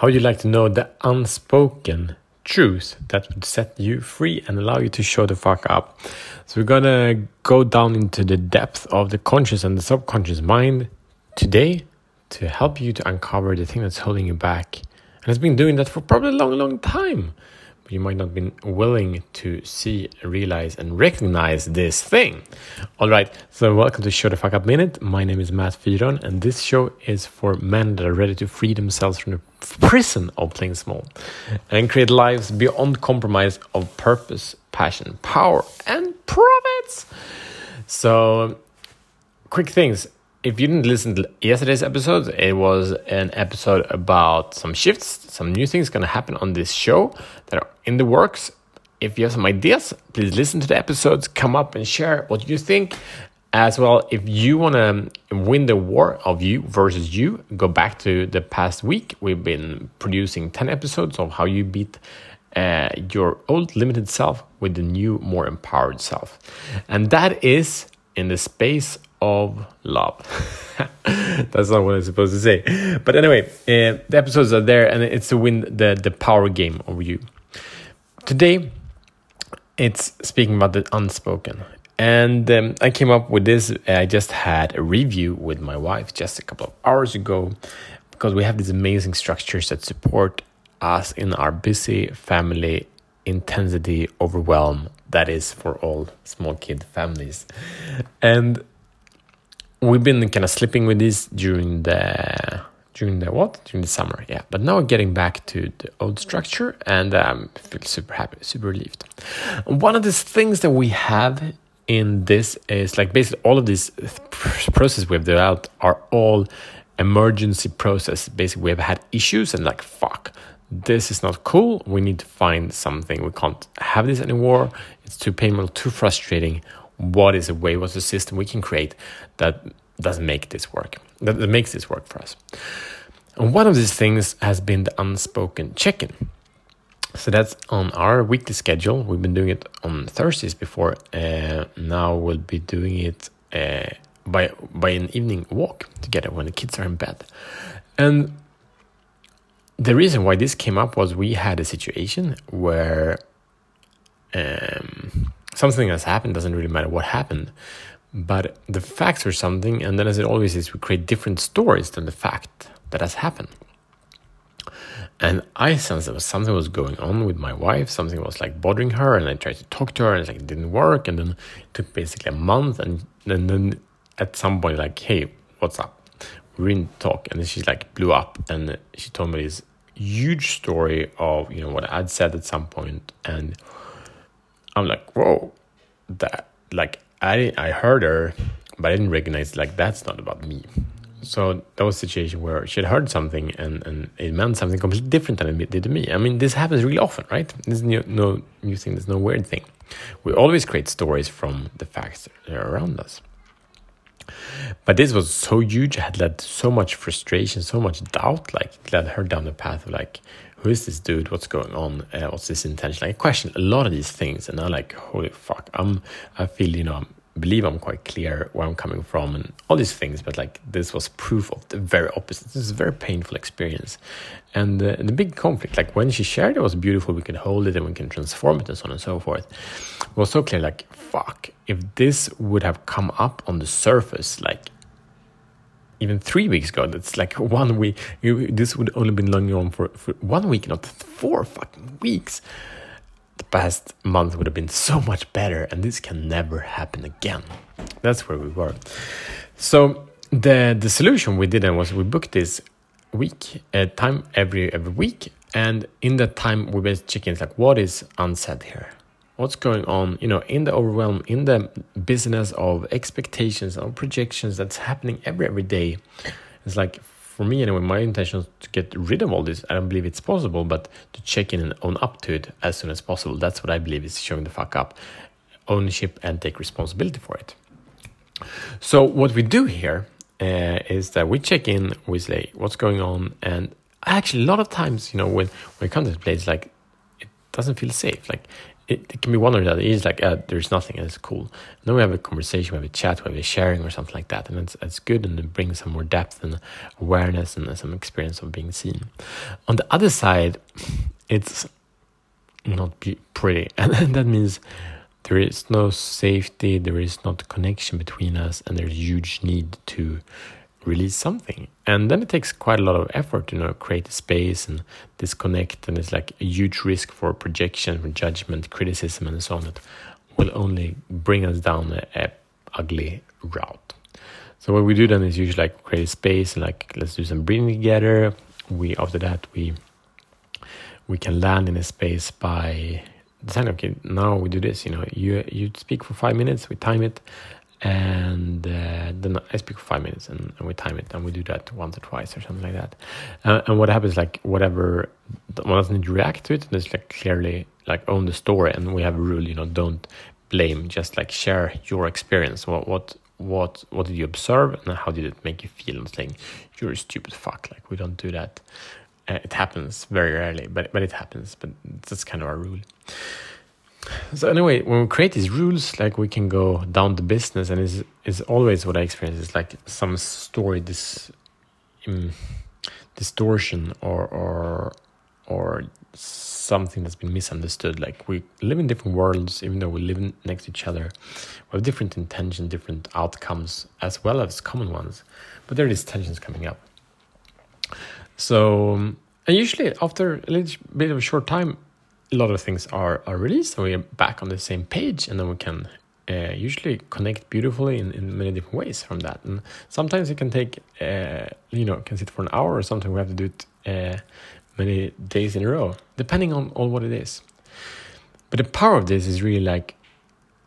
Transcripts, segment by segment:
How would you like to know the unspoken truth that would set you free and allow you to show the fuck up? So, we're gonna go down into the depth of the conscious and the subconscious mind today to help you to uncover the thing that's holding you back. And it's been doing that for probably a long, long time you might not be willing to see, realize, and recognize this thing. All right, so welcome to Show the Fuck Up Minute. My name is Matt Fyron, and this show is for men that are ready to free themselves from the prison of playing small and create lives beyond compromise of purpose, passion, power, and profits. So, quick things if you didn't listen to yesterday's episode, it was an episode about some shifts, some new things going to happen on this show that are in the works. If you have some ideas, please listen to the episodes, come up and share what you think. As well, if you want to win the war of you versus you, go back to the past week. We've been producing 10 episodes of how you beat uh, your old limited self with the new, more empowered self. And that is in the space of love. That's not what I'm supposed to say. But anyway, uh, the episodes are there and it's to win the, the power game over you. Today, it's speaking about the unspoken. And um, I came up with this. I just had a review with my wife just a couple of hours ago because we have these amazing structures that support us in our busy family intensity overwhelm that is for all small kid families. And we've been kind of slipping with this during the during the what? During the summer yeah. But now getting back to the old structure and um, feel super happy super relieved. One of the things that we have in this is like basically all of these processes we've developed are all emergency process. Basically we've had issues and like fuck this is not cool. We need to find something. We can't have this anymore. It's too painful too frustrating what is a way, what's a system we can create that doesn't make this work, that, that makes this work for us. And one of these things has been the unspoken check in. So that's on our weekly schedule. We've been doing it on Thursdays before. Uh, now we'll be doing it uh, by by an evening walk together when the kids are in bed. And the reason why this came up was we had a situation where um, something has happened doesn't really matter what happened but the facts are something and then as it always is we create different stories than the fact that has happened. And i sensed that something was going on with my wife something was like bothering her and i tried to talk to her and like it didn't work and then it took basically a month and, and then at some point like hey what's up? We didn't talk and then she like blew up and she told me this huge story of you know what i'd said at some point and I'm like, whoa, that like I didn't, I heard her, but I didn't recognize like that's not about me. So that was a situation where she had heard something and, and it meant something completely different than it did to me. I mean, this happens really often, right? There's no, no new thing, there's no weird thing. We always create stories from the facts that are around us. But this was so huge, had led to so much frustration, so much doubt, like it led her down the path of like, who is this dude? What's going on? Uh, what's this intention? Like, I question a lot of these things, and I'm like, holy fuck! I'm, I feel, you know, I believe I'm quite clear where I'm coming from and all these things, but like this was proof of the very opposite. This is a very painful experience, and the, the big conflict, like when she shared, it was beautiful. We can hold it and we can transform it and so on and so forth. It was so clear, like fuck, if this would have come up on the surface, like even three weeks ago. That's like one week. This would only been long on for, for one week, not four fucking weeks. The past month would have been so much better, and this can never happen again. That's where we were. So the the solution we did then was we booked this week uh, time every every week, and in that time we basically check in like what is unsaid here what's going on you know in the overwhelm in the business of expectations of projections that's happening every every day. It's like for me anyway my intention is to get rid of all this. I don't believe it's possible but to check in and own up to it as soon as possible. That's what i believe is showing the fuck up. Ownership and take responsibility for it. So what we do here uh, is that we check in we say what's going on? And actually a lot of times you know when when it comes to this place like it doesn't feel safe. Like it, it, can be one or the other. It's like uh, there's nothing, and it's cool. And then we have a conversation, we have a chat, we have a sharing or something like that, and it's it's good and it brings some more depth and awareness and some experience of being seen. On the other side, it's not pretty, and that means there is no safety, there is not connection between us, and there's huge need to release something. And then it takes quite a lot of effort to you know create a space and disconnect, and it's like a huge risk for projection, for judgment, criticism, and so on that will only bring us down a, a ugly route. So what we do then is usually like create a space and like let's do some breathing together. We after that we we can land in a space by deciding okay now we do this you know you you speak for five minutes we time it and uh, then I speak for five minutes and, and, we time it and we do that once or twice or something like that. Uh, and what happens like whatever one doesn't react to it, there's like clearly like own the story and we have a rule, you know, don't blame, just like share your experience. What what what what did you observe and how did it make you feel? And saying you're a stupid fuck. Like we don't do that. Uh, it happens very rarely, but but it happens. But that's kind of our rule so anyway when we create these rules like we can go down the business and it's, it's always what i experience is like some story this um, distortion or or or something that's been misunderstood. Like we live in different worlds even though we live next to each other we have different intentions different outcomes as well as common ones. But there are these tensions coming up. So and usually after a little bit of a short time a lot of things are, are released and we're back on the same page and then we can uh, usually connect beautifully in, in many different ways from that. And sometimes it can take uh, you know can sit for an hour or something. We have to do it uh, many days in a row depending on, on what it is. But the power of this is really like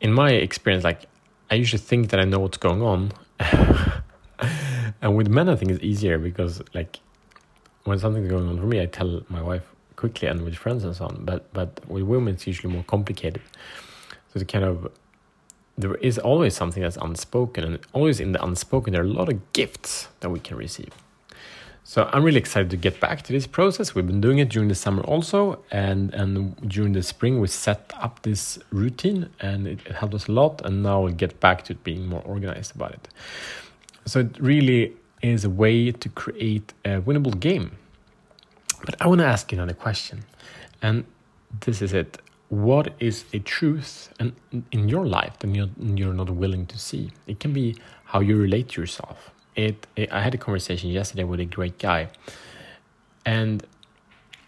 in my experience like i usually think that i know what's going on. And with men i think it's easier because like when something's going on for me i tell my wife quickly and with friends and so on. But but with women, it's usually more complicated. So it's kind of there is always something that's unspoken, and always in the unspoken, there are a lot of gifts that we can receive. So I'm really excited to get back to this process. We've been doing it during the summer also, and and during the spring we set up this routine, and it, it helped us a lot. And now we'll get back to being more organized about it. So it really is a way to create a winnable game but I want to ask you another question. And this is it. What is a truth and in your life that you're, you're not willing to see? It can be how you relate to yourself. It, it, I had a conversation yesterday with a great guy, and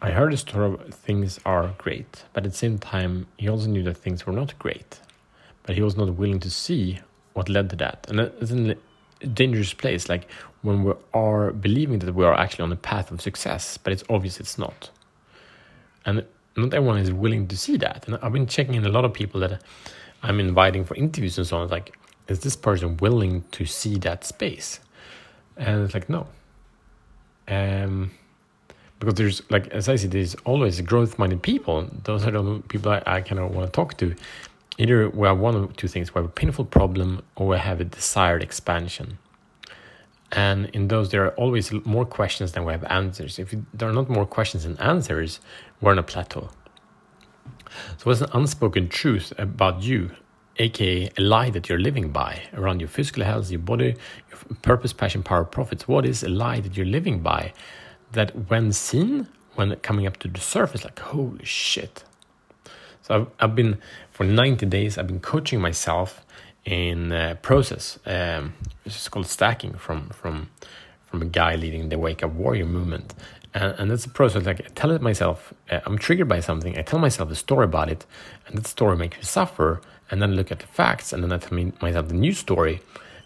I heard a story of things are great, but at the same time, he also knew that things were not great, but he was not willing to see what led to that. And it's a dangerous place. Like when we are believing that we are actually on the path of success, but it's obvious it's not. And not everyone is willing to see that. And I've been checking in a lot of people that I'm inviting for interviews and so on. It's like, is this person willing to see that space? And it's like, no. Um, because there's like as I said, there's always growth-minded people. Those are the people I, I kind of want to talk to. Either we have one of two things: we have a painful problem, or we have a desired expansion. And in those, there are always more questions than we have answers. If there are not more questions than answers, we're on a plateau. So, what's an unspoken truth about you, aka a lie that you're living by around your physical health, your body, your purpose, passion, power, profits? What is a lie that you're living by that, when seen, when coming up to the surface, like, holy shit. So, I've, I've been, for 90 days, I've been coaching myself in uh, process. Um, it's called stacking from from from a guy leading the Wake Up Warrior movement, and, and that's a process. Like I tell it myself, uh, I'm triggered by something. I tell myself a story about it, and that story makes me suffer. And then look at the facts, and then I tell myself the new story,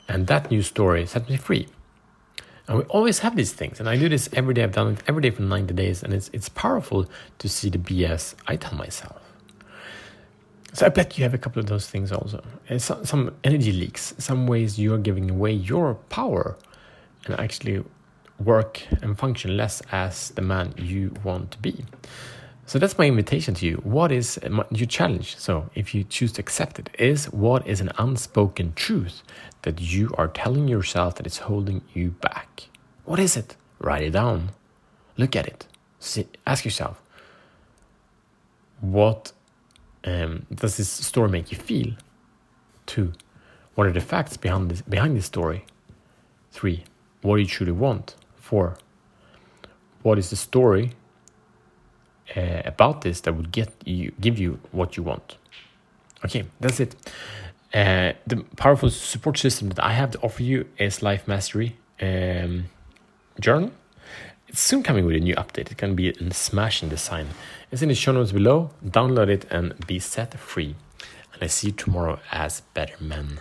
and that new story sets me free. And we always have these things, and I do this every day. I've done it every day for 90 days, and it's it's powerful to see the BS I tell myself. So I bet you have a couple of those things also. Uh, some, some energy leaks, some ways you're giving away your power and actually work and function less as the man you want to be. So that's my invitation to you. What is your challenge? So if you choose to accept it, is what is an unspoken truth that you are telling yourself that is holding you back? What is it? Write it down. Look at it. See, ask yourself, what um, does this story make you feel? Two, what are the facts behind this behind this story? Three, what do you truly want? Four, what is the story uh, about this that would get you give you what you want? Okay, that's it. Uh, the powerful support system that I have to offer you is Life Mastery um, Journal. It's soon coming with a new update. Going to be in smashing design. It's in the show notes below. Download it and be set free. And I see you tomorrow as better men.